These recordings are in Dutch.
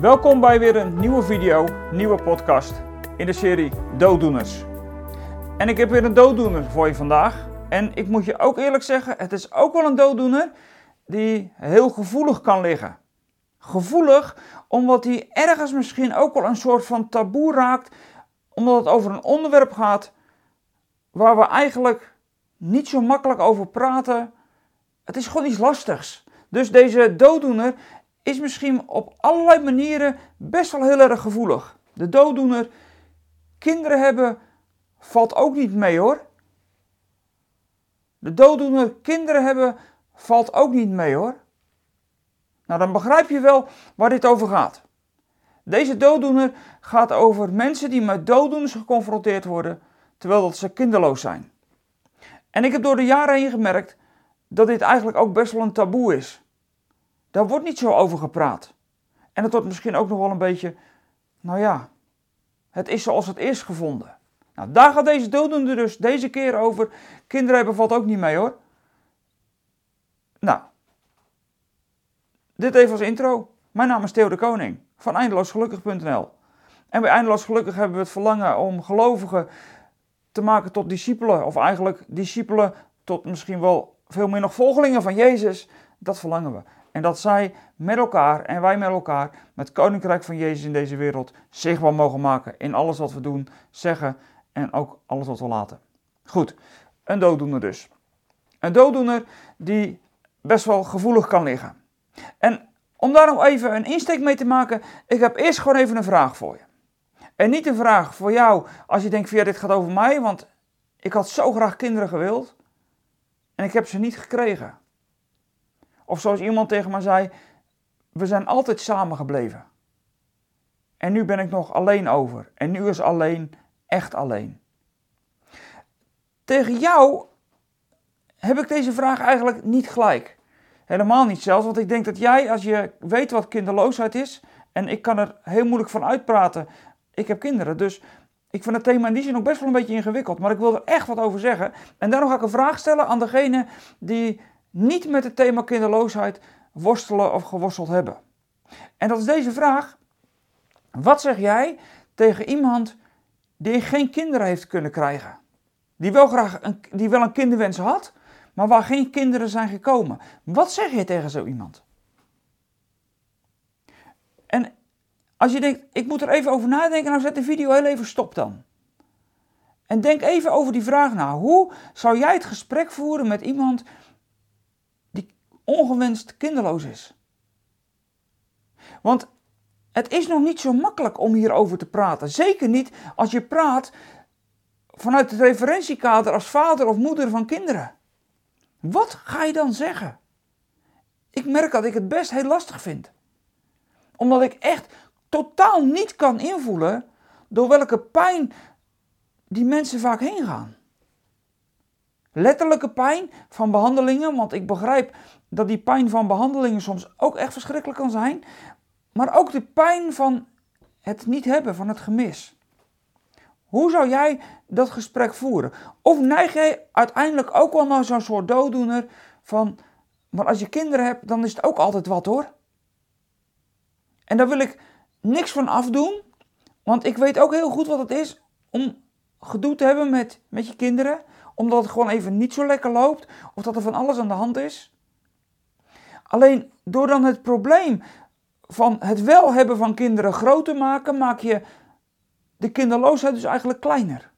Welkom bij weer een nieuwe video, nieuwe podcast in de serie Dooddoeners. En ik heb weer een dooddoener voor je vandaag. En ik moet je ook eerlijk zeggen, het is ook wel een dooddoener die heel gevoelig kan liggen. Gevoelig omdat hij ergens misschien ook wel een soort van taboe raakt, omdat het over een onderwerp gaat waar we eigenlijk niet zo makkelijk over praten. Het is gewoon iets lastigs. Dus deze dooddoener is misschien op allerlei manieren best wel heel erg gevoelig. De dooddoener, kinderen hebben, valt ook niet mee hoor. De dooddoener, kinderen hebben, valt ook niet mee hoor. Nou, dan begrijp je wel waar dit over gaat. Deze dooddoener gaat over mensen die met dooddoeners geconfronteerd worden terwijl dat ze kinderloos zijn. En ik heb door de jaren heen gemerkt dat dit eigenlijk ook best wel een taboe is. Daar wordt niet zo over gepraat. En het wordt misschien ook nog wel een beetje, nou ja, het is zoals het is gevonden. Nou, daar gaat deze dooddoener dus deze keer over. Kinderen hebben valt ook niet mee hoor. Nou, dit even als intro. Mijn naam is Theo de Koning van eindeloosgelukkig.nl. En bij Eindeloos Gelukkig hebben we het verlangen om gelovigen te maken tot discipelen. Of eigenlijk discipelen tot misschien wel veel meer nog volgelingen van Jezus. Dat verlangen we. En dat zij met elkaar en wij met elkaar, het koninkrijk van Jezus in deze wereld, zichtbaar mogen maken in alles wat we doen, zeggen en ook alles wat we laten. Goed, een dooddoener dus. Een dooddoener die best wel gevoelig kan liggen. En om daar nog even een insteek mee te maken, ik heb eerst gewoon even een vraag voor je. En niet een vraag voor jou als je denkt, via dit gaat over mij, want ik had zo graag kinderen gewild en ik heb ze niet gekregen. Of zoals iemand tegen mij zei, we zijn altijd samen gebleven. En nu ben ik nog alleen over. En nu is alleen echt alleen. Tegen jou heb ik deze vraag eigenlijk niet gelijk. Helemaal niet zelfs, want ik denk dat jij, als je weet wat kinderloosheid is, en ik kan er heel moeilijk van uitpraten, ik heb kinderen, dus ik vind het thema in die zin ook best wel een beetje ingewikkeld, maar ik wil er echt wat over zeggen. En daarom ga ik een vraag stellen aan degene die niet met het thema kinderloosheid worstelen of geworsteld hebben. En dat is deze vraag. Wat zeg jij tegen iemand die geen kinderen heeft kunnen krijgen? Die wel graag een, die wel een kinderwens had, maar waar geen kinderen zijn gekomen. Wat zeg je tegen zo iemand? En als je denkt, ik moet er even over nadenken, nou zet de video heel even stop dan. En denk even over die vraag na. Hoe zou jij het gesprek voeren met iemand ongewenst kinderloos is? Want het is nog niet zo makkelijk om hierover te praten. Zeker niet als je praat vanuit het referentiekader als vader of moeder van kinderen. Wat ga je dan zeggen? Ik merk dat ik het best heel lastig vind. Omdat ik echt totaal niet kan invoelen door welke pijn die mensen vaak heen gaan. Letterlijke pijn van behandelingen, want ik begrijp dat die pijn van behandelingen soms ook echt verschrikkelijk kan zijn, maar ook de pijn van het niet hebben, van het gemis. Hoe zou jij dat gesprek voeren? Of neig jij uiteindelijk ook wel naar zo'n soort dooddoener van, maar als je kinderen hebt, dan is het ook altijd wat hoor. En daar wil ik niks van afdoen, want ik weet ook heel goed wat het is om gedoe te hebben met, met je kinderen, omdat het gewoon even niet zo lekker loopt of dat er van alles aan de hand is. Alleen door dan het probleem van het wel hebben van kinderen groot te maken, maak je de kinderloosheid dus eigenlijk kleiner.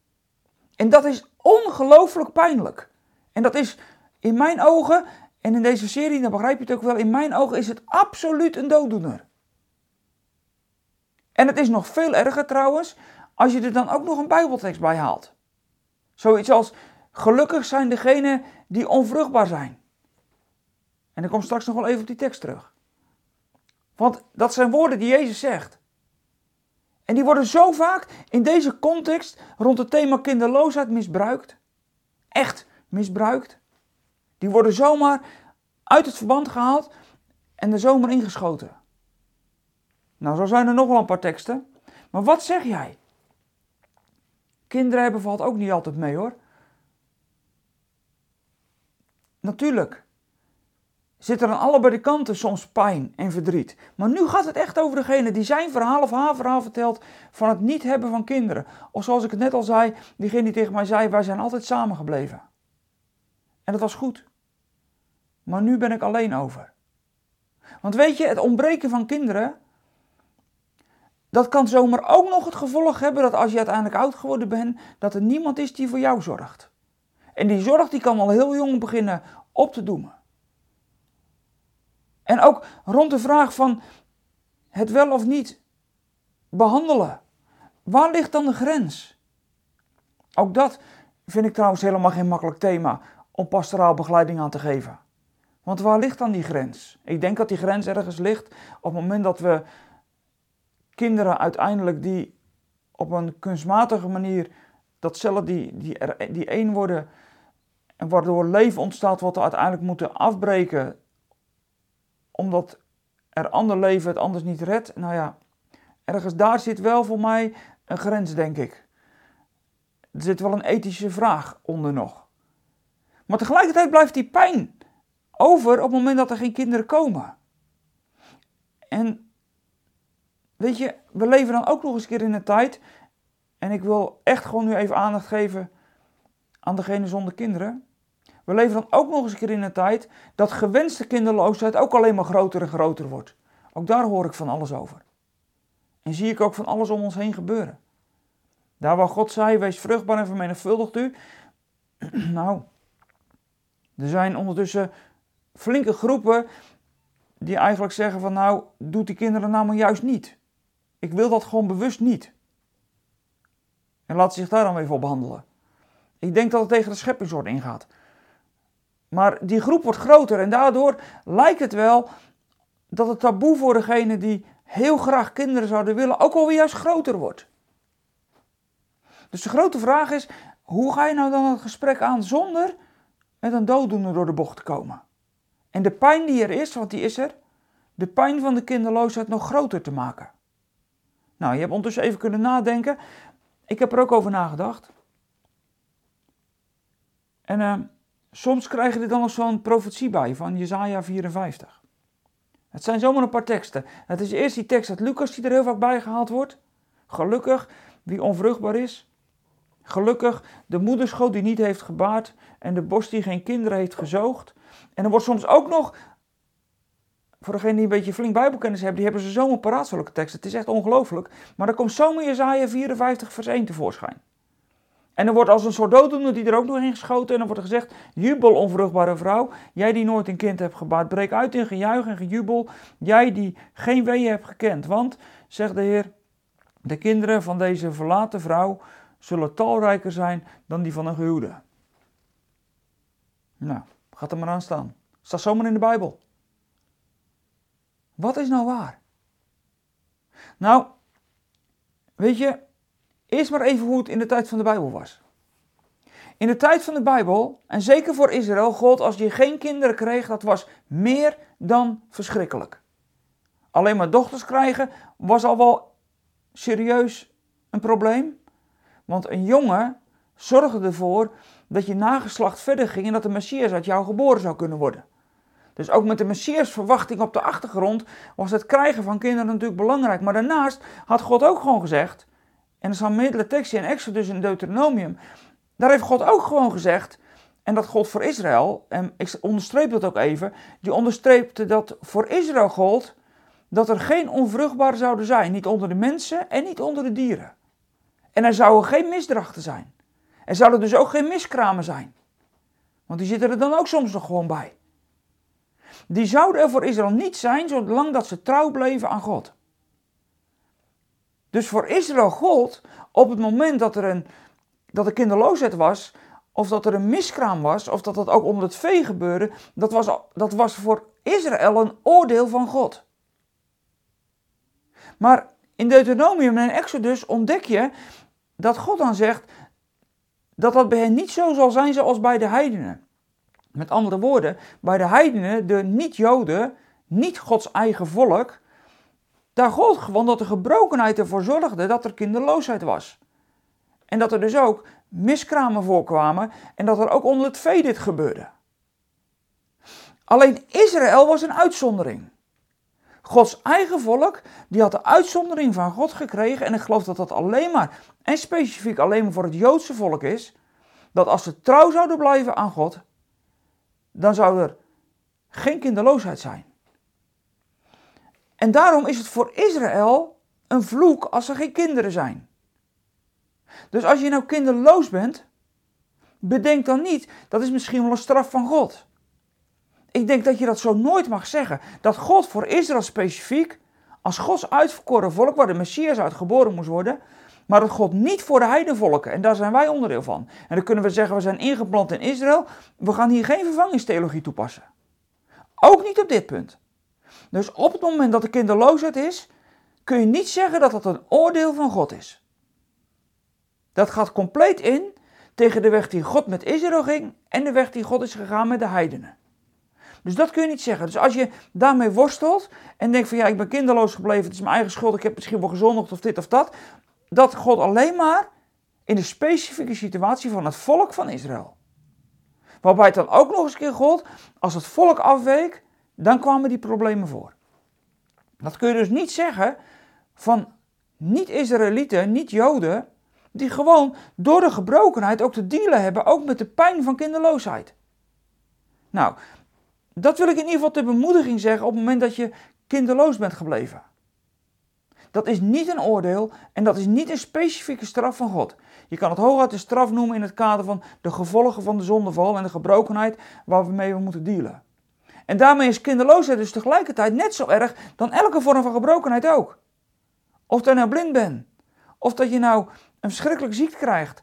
En dat is ongelooflijk pijnlijk. En dat is in mijn ogen, en in deze serie, dan begrijp je het ook wel, in mijn ogen is het absoluut een dooddoener. En het is nog veel erger trouwens, als je er dan ook nog een Bijbeltekst bij haalt. Zoiets als, gelukkig zijn degenen die onvruchtbaar zijn. En ik kom straks nog wel even op die tekst terug. Want dat zijn woorden die Jezus zegt. En die worden zo vaak in deze context rond het thema kinderloosheid misbruikt. Echt misbruikt. Die worden zomaar uit het verband gehaald en er zomaar ingeschoten. Nou, zo zijn er nog wel een paar teksten. Maar wat zeg jij? Kinderen hebben valt ook niet altijd mee hoor. Natuurlijk. zit er aan allebei de kanten soms pijn en verdriet. Maar nu gaat het echt over degene die zijn verhaal of haar verhaal vertelt van het niet hebben van kinderen. Of zoals ik het net al zei, diegene die tegen mij zei, wij zijn altijd samengebleven. En dat was goed. Maar nu ben ik alleen over. Want weet je, het ontbreken van kinderen, dat kan zomaar ook nog het gevolg hebben dat als je uiteindelijk oud geworden bent, dat er niemand is die voor jou zorgt. En die zorg die kan al heel jong beginnen op te doemen. En ook rond de vraag van het wel of niet behandelen. Waar ligt dan de grens? Ook dat vind ik trouwens helemaal geen makkelijk thema om pastoraal begeleiding aan te geven. Want waar ligt dan die grens? Ik denk dat die grens ergens ligt op het moment dat we kinderen uiteindelijk die op een kunstmatige manier datzelfde die, die, die één worden en waardoor leven ontstaat wat we uiteindelijk moeten afbreken omdat er ander leven het anders niet redt. Nou ja, ergens daar zit wel voor mij een grens, denk ik. Er zit wel een ethische vraag onder nog. Maar tegelijkertijd blijft die pijn over op het moment dat er geen kinderen komen. En weet je, we leven dan ook nog eens een keer in een tijd. En ik wil echt gewoon nu even aandacht geven aan degene zonder kinderen. We leven dan ook nog eens een keer in een tijd dat gewenste kinderloosheid ook alleen maar groter en groter wordt. Ook daar hoor ik van alles over. En zie ik ook van alles om ons heen gebeuren. Daar waar God zei, wees vruchtbaar en vermenigvuldigt u. nou, er zijn ondertussen flinke groepen die eigenlijk zeggen van nou, doet die kinderen nou maar juist niet. Ik wil dat gewoon bewust niet. En laat zich daar dan even op behandelen. Ik denk dat het tegen de scheppingsorde ingaat. Maar die groep wordt groter en daardoor lijkt het wel dat het taboe voor degene die heel graag kinderen zouden willen ook alweer juist groter wordt. Dus de grote vraag is, hoe ga je nou dan het gesprek aan zonder met een dooddoener door de bocht te komen? En de pijn die er is, want die is er, de pijn van de kinderloosheid nog groter te maken. Nou, je hebt ondertussen even kunnen nadenken. Ik heb er ook over nagedacht. En uh, Soms krijg je er dan nog zo'n profetie bij van Jezaja 54. Het zijn zomaar een paar teksten. Het is eerst die tekst uit Lucas die er heel vaak bij gehaald wordt. Gelukkig wie onvruchtbaar is. Gelukkig de moederschoot die niet heeft gebaard en de borst die geen kinderen heeft gezoogd. En er wordt soms ook nog, voor degenen die een beetje flink bijbelkennis hebben, die hebben ze zomaar paraat zulke teksten. Het is echt ongelooflijk. Maar dan komt zomaar Jezaja 54 vers 1 tevoorschijn. En er wordt als een soort dooddoener die er ook nog in geschoten. En dan wordt er gezegd: Jubel, onvruchtbare vrouw. Jij die nooit een kind hebt gebaard, breek uit in gejuich en gejubel. Jij die geen weeën hebt gekend. Want, zegt de Heer, de kinderen van deze verlaten vrouw zullen talrijker zijn dan die van een gehuwde. Nou, gaat er maar aan staan. Staat zomaar in de Bijbel. Wat is nou waar? Nou, weet je, Eerst maar even hoe het in de tijd van de Bijbel was. In de tijd van de Bijbel, en zeker voor Israël, God als je geen kinderen kreeg, dat was meer dan verschrikkelijk. Alleen maar dochters krijgen was al wel serieus een probleem. Want een jongen zorgde ervoor dat je nageslacht verder ging en dat de Messias uit jou geboren zou kunnen worden. Dus ook met de Messias verwachting op de achtergrond was het krijgen van kinderen natuurlijk belangrijk. Maar daarnaast had God ook gewoon gezegd, en er staan meerdere teksten in Exodus en Deuteronomium. Daar heeft God ook gewoon gezegd, en dat gold voor Israël, en ik onderstreep dat ook even, die onderstreepte dat voor Israël gold dat er geen onvruchtbare zouden zijn, niet onder de mensen en niet onder de dieren. En er zouden geen misdrachten zijn. Er zouden dus ook geen miskramen zijn. Want die zitten er dan ook soms nog gewoon bij. Die zouden er voor Israël niet zijn, zolang dat ze trouw bleven aan God. Dus voor Israël gold op het moment dat er een dat er kinderloosheid was, of dat er een miskraam was, of dat dat ook onder het vee gebeurde, dat was, dat was voor Israël een oordeel van God. Maar in Deuteronomium en Exodus ontdek je dat God dan zegt dat dat bij hen niet zo zal zijn zoals bij de heidenen. Met andere woorden, bij de heidenen, de niet-Joden, niet Gods eigen volk, daar gold gewoon dat de gebrokenheid ervoor zorgde dat er kinderloosheid was. En dat er dus ook miskramen voorkwamen en dat er ook onder het vee dit gebeurde. Alleen Israël was een uitzondering. Gods eigen volk, die had de uitzondering van God gekregen. En ik geloof dat dat alleen maar, en specifiek alleen maar voor het Joodse volk is. Dat als ze trouw zouden blijven aan God, dan zou er geen kinderloosheid zijn. En daarom is het voor Israël een vloek als er geen kinderen zijn. Dus als je nou kinderloos bent, bedenk dan niet, dat is misschien wel een straf van God. Ik denk dat je dat zo nooit mag zeggen. Dat God voor Israël specifiek, als Gods uitverkoren volk, waar de Messias uit geboren moest worden, maar dat God niet voor de heidenvolken, en daar zijn wij onderdeel van. En dan kunnen we zeggen, we zijn ingeplant in Israël, we gaan hier geen vervangingstheologie toepassen. Ook niet op dit punt. Dus op het moment dat de kinderloosheid is, kun je niet zeggen dat dat een oordeel van God is. Dat gaat compleet in tegen de weg die God met Israël ging en de weg die God is gegaan met de heidenen. Dus dat kun je niet zeggen. Dus als je daarmee worstelt en denkt van ja, ik ben kinderloos gebleven, het is mijn eigen schuld, ik heb misschien wel gezondigd of dit of dat, dat God alleen maar in de specifieke situatie van het volk van Israël. Waarbij het dan ook nog eens keer God, als het volk afweek, dan kwamen die problemen voor. Dat kun je dus niet zeggen van niet-Israëlieten, niet-Joden, die gewoon door de gebrokenheid ook te dealen hebben, ook met de pijn van kinderloosheid. Nou, dat wil ik in ieder geval ter bemoediging zeggen op het moment dat je kinderloos bent gebleven. Dat is niet een oordeel en dat is niet een specifieke straf van God. Je kan het hooguit de straf noemen in het kader van de gevolgen van de zondeval en de gebrokenheid waar we moeten dealen. En daarmee is kinderloosheid dus tegelijkertijd net zo erg dan elke vorm van gebrokenheid ook. Of je nou blind bent, of dat je nou een verschrikkelijke ziekte krijgt,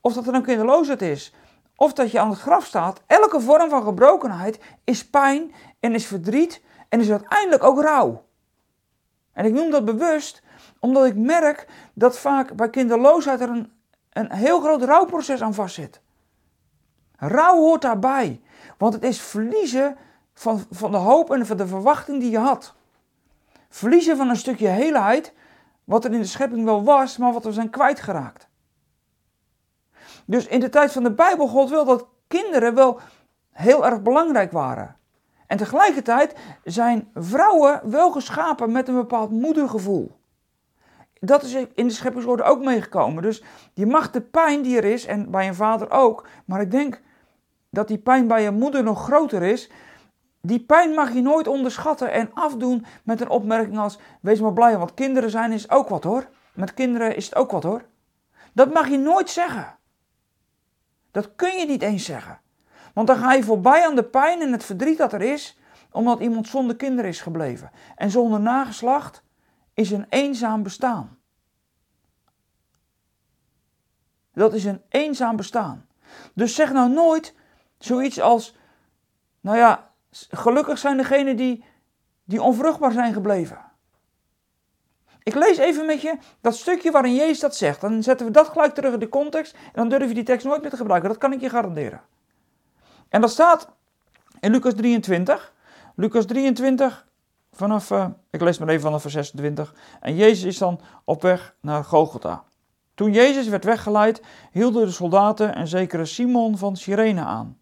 of dat er nou kinderloosheid is, of dat je aan het graf staat. Elke vorm van gebrokenheid is pijn en is verdriet en is uiteindelijk ook rouw. En ik noem dat bewust omdat ik merk dat vaak bij kinderloosheid er een, een heel groot rouwproces aan vastzit. Rouw hoort daarbij, want het is verliezen van, van de hoop en van de verwachting die je had. Verliezen van een stukje heelheid, wat er in de schepping wel was, maar wat we zijn kwijtgeraakt. Dus in de tijd van de Bijbel, God wil dat kinderen wel heel erg belangrijk waren. En tegelijkertijd zijn vrouwen wel geschapen met een bepaald moedergevoel. Dat is in de scheppingsorde ook meegekomen. Dus je mag de pijn die er is, en bij een vader ook, maar ik denk dat die pijn bij een moeder nog groter is. Die pijn mag je nooit onderschatten en afdoen met een opmerking als: Wees maar blij, want kinderen zijn is ook wat hoor. Met kinderen is het ook wat hoor. Dat mag je nooit zeggen. Dat kun je niet eens zeggen. Want dan ga je voorbij aan de pijn en het verdriet dat er is, omdat iemand zonder kinderen is gebleven. En zonder nageslacht is een eenzaam bestaan. Dat is een eenzaam bestaan. Dus zeg nou nooit zoiets als, nou ja, gelukkig zijn degenen die, die onvruchtbaar zijn gebleven. Ik lees even met je dat stukje waarin Jezus dat zegt. Dan zetten we dat gelijk terug in de context en dan durf je die tekst nooit meer te gebruiken. Dat kan ik je garanderen. En dat staat in Lucas 23. Lucas 23, vanaf, uh, ik lees maar even vanaf vers 26. En Jezus is dan op weg naar Golgotha. Toen Jezus werd weggeleid, hielden de soldaten en zekere Simon van Cyrene aan,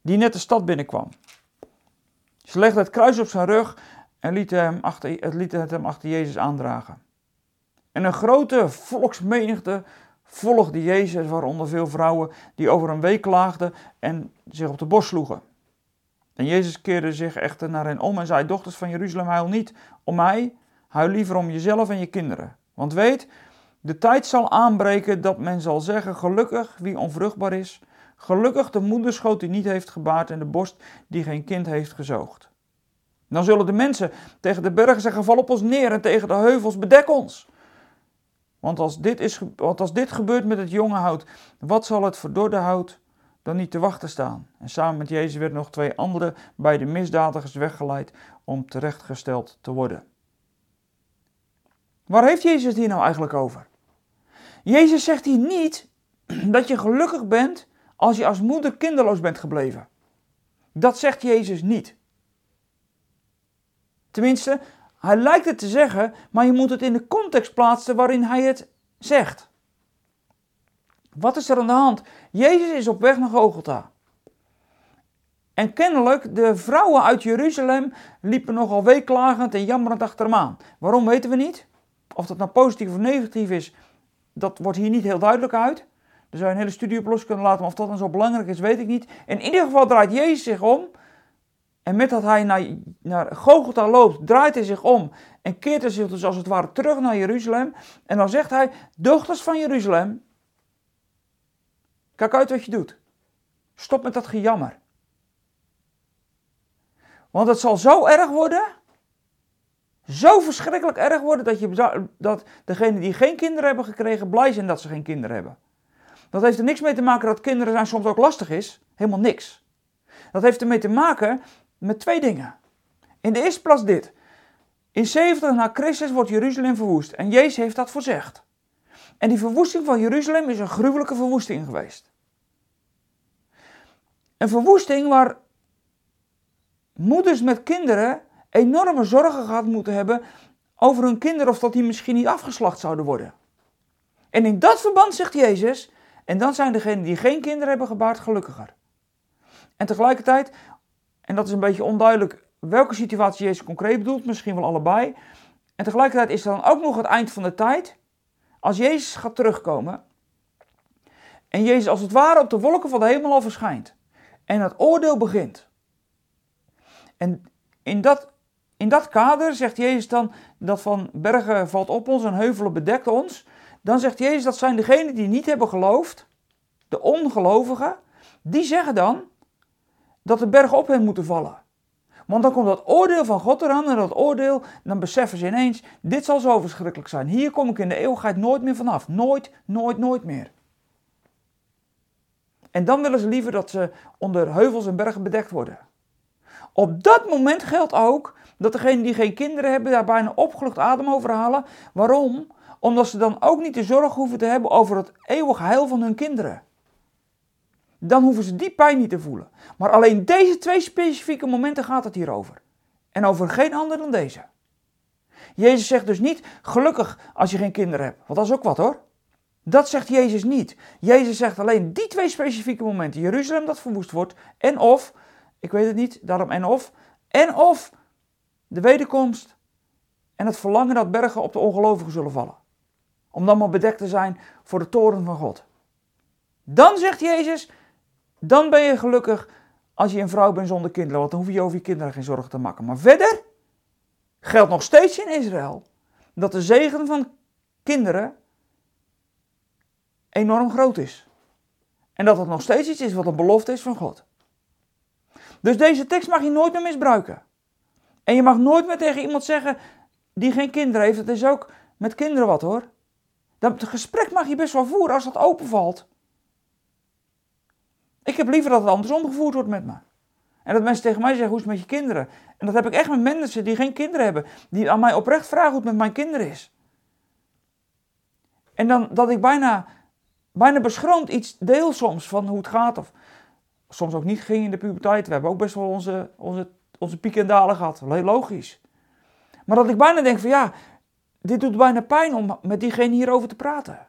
die net de stad binnenkwam. Ze legden het kruis op zijn rug en lieten hem achter, het liet het hem achter Jezus aandragen. En een grote volksmenigte volgde Jezus, waaronder veel vrouwen die over een week klaagden en zich op de borst sloegen. En Jezus keerde zich echter naar hen om en zei: Dochters van Jeruzalem, huil niet om mij, huil liever om jezelf en je kinderen. Want weet, de tijd zal aanbreken dat men zal zeggen: Gelukkig wie onvruchtbaar is, gelukkig de moederschoot die niet heeft gebaard en de borst die geen kind heeft gezoogd. Dan zullen de mensen tegen de bergen zeggen: Val op ons neer en tegen de heuvels bedek ons. Want als dit, is, want als dit gebeurt met het jonge hout, wat zal het verdorde hout dan niet te wachten staan? En samen met Jezus werden nog twee andere bij de misdadigers weggeleid om terechtgesteld te worden. Waar heeft Jezus hier nou eigenlijk over? Jezus zegt hier niet dat je gelukkig bent als je als moeder kinderloos bent gebleven. Dat zegt Jezus niet. Tenminste, hij lijkt het te zeggen, maar je moet het in de context plaatsen waarin hij het zegt. Wat is er aan de hand? Jezus is op weg naar Golgotha. En kennelijk, de vrouwen uit Jeruzalem liepen nogal weeklagend en jammerend achter hem aan. Waarom weten we niet? Of dat nou positief of negatief is, dat wordt hier niet heel duidelijk uit. Daar zou een hele studie op los kunnen laten, maar of dat dan zo belangrijk is, weet ik niet. In ieder geval draait Jezus zich om. En met dat hij naar, naar Gogolta loopt, draait hij zich om en keert hij zich dus als het ware terug naar Jeruzalem. En dan zegt hij, dochters van Jeruzalem, kijk uit wat je doet. Stop met dat gejammer. Want het zal zo erg worden, zo verschrikkelijk erg worden, dat, je, dat degenen die geen kinderen hebben gekregen, blij zijn dat ze geen kinderen hebben. Dat heeft er niks mee te maken dat kinderen zijn soms ook lastig is. Helemaal niks. Dat heeft ermee te maken met twee dingen. In de eerste plaats dit. In 70 na Christus wordt Jeruzalem verwoest. En Jezus heeft dat voorzegd. En die verwoesting van Jeruzalem is een gruwelijke verwoesting geweest. Een verwoesting waar moeders met kinderen enorme zorgen gehad moeten hebben over hun kinderen of dat die misschien niet afgeslacht zouden worden. En in dat verband zegt Jezus, en dan zijn degenen die geen kinderen hebben gebaard gelukkiger. En tegelijkertijd, en dat is een beetje onduidelijk welke situatie Jezus concreet bedoelt, misschien wel allebei. En tegelijkertijd is er dan ook nog het eind van de tijd, als Jezus gaat terugkomen. En Jezus als het ware op de wolken van de hemel al verschijnt. En het oordeel begint. En in dat, in dat kader zegt Jezus dan dat van bergen valt op ons en heuvelen bedekt ons. Dan zegt Jezus dat zijn degenen die niet hebben geloofd, de ongelovigen, die zeggen dan dat de bergen op hen moeten vallen. Want dan komt dat oordeel van God eraan en dat oordeel, dan beseffen ze ineens, dit zal zo verschrikkelijk zijn. Hier kom ik in de eeuwigheid nooit meer vanaf. Nooit, nooit, nooit meer. En dan willen ze liever dat ze onder heuvels en bergen bedekt worden. Op dat moment geldt ook dat degenen die geen kinderen hebben daar bijna opgelucht adem over halen. Waarom? Omdat ze dan ook niet de zorg hoeven te hebben over het eeuwig heil van hun kinderen. Dan hoeven ze die pijn niet te voelen. Maar alleen deze twee specifieke momenten gaat het hier over. En over geen ander dan deze. Jezus zegt dus niet gelukkig als je geen kinderen hebt. Want dat is ook wat hoor. Dat zegt Jezus niet. Jezus zegt alleen die twee specifieke momenten. Jeruzalem dat verwoest wordt. En of, ik weet het niet, daarom en of. En of de wederkomst en het verlangen dat bergen op de ongelovigen zullen vallen. Om dan maar bedekt te zijn voor de toren van God. Dan zegt Jezus, dan ben je gelukkig als je een vrouw bent zonder kinderen. Want dan hoef je over je kinderen geen zorgen te maken. Maar verder geldt nog steeds in Israël dat de zegen van kinderen enorm groot is. En dat het nog steeds iets is wat een belofte is van God. Dus deze tekst mag je nooit meer misbruiken. En je mag nooit meer tegen iemand zeggen die geen kinderen heeft. Dat is ook met kinderen wat hoor. Dat gesprek mag je best wel voeren als dat openvalt. Ik heb liever dat het andersom gevoerd wordt met me. En dat mensen tegen mij zeggen, hoe is het met je kinderen? En dat heb ik echt met mensen die geen kinderen hebben. Die aan mij oprecht vragen hoe het met mijn kinderen is. En dan dat ik bijna, bijna beschroomd iets deel soms van hoe het gaat. Of soms ook niet ging in de puberteit. We hebben ook best wel onze, onze, onze pieken en dalen gehad. Heel logisch. Maar dat ik bijna denk van ja, dit doet bijna pijn om met diegene hierover te praten.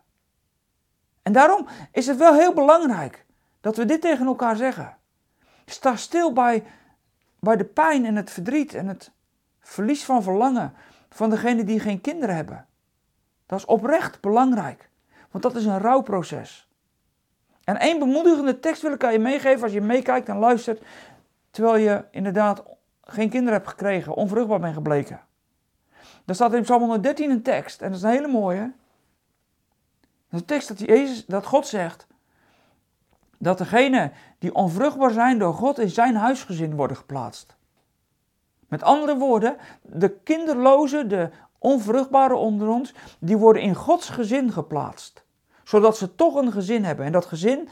En daarom is het wel heel belangrijk dat we dit tegen elkaar zeggen. Sta stil bij, bij de pijn en het verdriet en het verlies van verlangen van degene die geen kinderen hebben. Dat is oprecht belangrijk, want dat is een rouwproces. En één bemoedigende tekst wil ik aan je meegeven als je meekijkt en luistert, terwijl je inderdaad geen kinderen hebt gekregen, onvruchtbaar bent gebleken. Daar staat in Psalm 113 een tekst, en dat is een hele mooie. Dat een tekst dat, Jezus, dat God zegt dat degenen die onvruchtbaar zijn door God in zijn huisgezin worden geplaatst. Met andere woorden, de kinderlozen, de onvruchtbare onder ons, die worden in Gods gezin geplaatst. Zodat ze toch een gezin hebben. En dat gezin,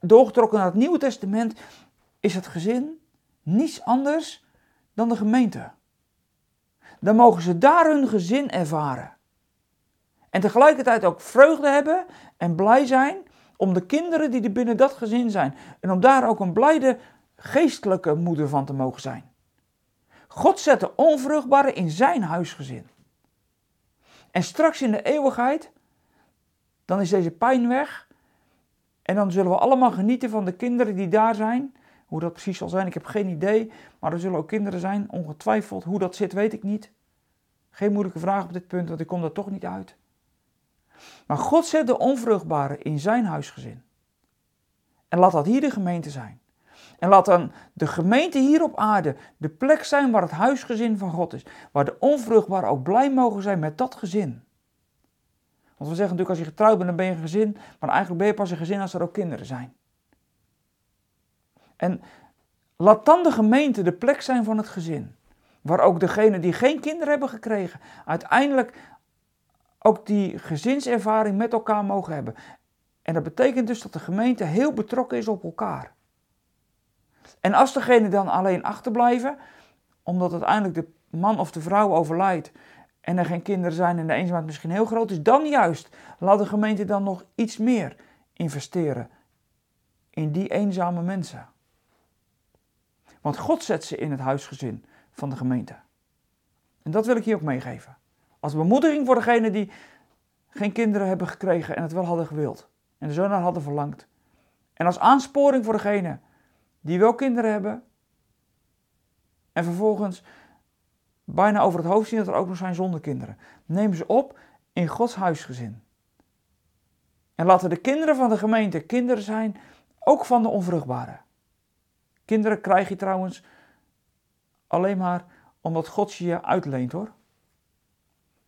doorgetrokken naar het Nieuwe Testament, is het gezin niets anders dan de gemeente. Dan mogen ze daar hun gezin ervaren. En tegelijkertijd ook vreugde hebben en blij zijn om de kinderen die er binnen dat gezin zijn. En om daar ook een blijde geestelijke moeder van te mogen zijn. God zet de onvruchtbare in zijn huisgezin. En straks in de eeuwigheid, dan is deze pijn weg. En dan zullen we allemaal genieten van de kinderen die daar zijn. Hoe dat precies zal zijn, ik heb geen idee. Maar er zullen ook kinderen zijn, ongetwijfeld. Hoe dat zit, weet ik niet. Geen moeilijke vraag op dit punt, want ik kom daar toch niet uit. Maar God zet de onvruchtbare in zijn huisgezin. En laat dat hier de gemeente zijn. En laat dan de gemeente hier op aarde de plek zijn waar het huisgezin van God is. Waar de onvruchtbaren ook blij mogen zijn met dat gezin. Want we zeggen natuurlijk als je getrouwd bent dan ben je een gezin. Maar eigenlijk ben je pas een gezin als er ook kinderen zijn. En laat dan de gemeente de plek zijn van het gezin. Waar ook degenen die geen kinderen hebben gekregen, uiteindelijk ook die gezinservaring met elkaar mogen hebben. En dat betekent dus dat de gemeente heel betrokken is op elkaar. En als degene dan alleen achterblijven, omdat uiteindelijk de man of de vrouw overlijdt en er geen kinderen zijn en de eenzaamheid misschien heel groot is, dan juist laat de gemeente dan nog iets meer investeren in die eenzame mensen. Want God zet ze in het huisgezin van de gemeente. En dat wil ik hier ook meegeven. Als bemoediging voor degenen die geen kinderen hebben gekregen en het wel hadden gewild. En er zo naar hadden verlangd. En als aansporing voor degenen die wel kinderen hebben. En vervolgens bijna over het hoofd zien dat er ook nog zijn zonder kinderen. Neem ze op in Gods huisgezin. En laten de kinderen van de gemeente kinderen zijn, ook van de onvruchtbare. Kinderen krijg je trouwens alleen maar omdat God ze je uitleent hoor.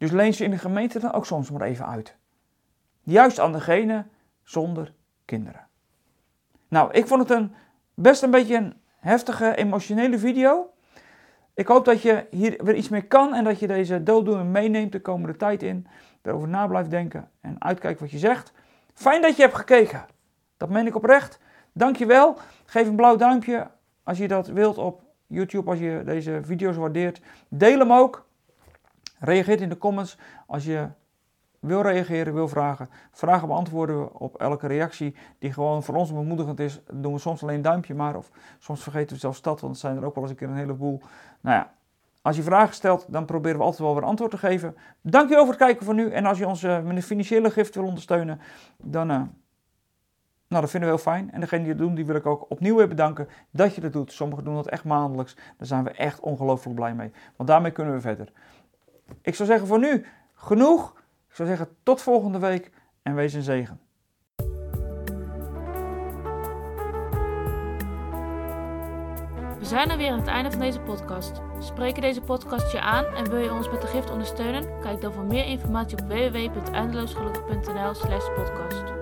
Dus leen ze in de gemeente dan ook soms maar even uit. Juist aan degene zonder kinderen. Nou, ik vond het een, best een beetje een heftige, emotionele video. Ik hoop dat je hier weer iets mee kan en dat je deze dooddoener meeneemt de komende tijd in. Erover na blijft denken en uitkijkt wat je zegt. Fijn dat je hebt gekeken. Dat meen ik oprecht. Dank je wel. Geef een blauw duimpje als je dat wilt op YouTube, als je deze video's waardeert. Deel hem ook. Reageer in de comments als je wil reageren, wil vragen. Vragen beantwoorden we op elke reactie die gewoon voor ons bemoedigend is. Doen we soms alleen een duimpje maar of soms vergeten we zelfs dat, want het zijn er ook wel eens een keer een heleboel. Nou ja, als je vragen stelt, dan proberen we altijd wel weer antwoord te geven. Dankjewel voor het kijken van nu. En als je ons uh, met een financiële gift wil ondersteunen, dan, uh, nou, dat vinden we heel fijn. En degene die het doen, die wil ik ook opnieuw weer bedanken dat je dat doet. Sommigen doen dat echt maandelijks. Daar zijn we echt ongelooflijk blij mee. Want daarmee kunnen we verder. Ik zou zeggen voor nu genoeg. Ik zou zeggen tot volgende week en wees een zegen. We zijn er weer aan het einde van deze podcast. Spreken deze podcast je aan en wil je ons met de gift ondersteunen? Kijk dan voor meer informatie op www.eindeloosgelukkig.nl/podcast.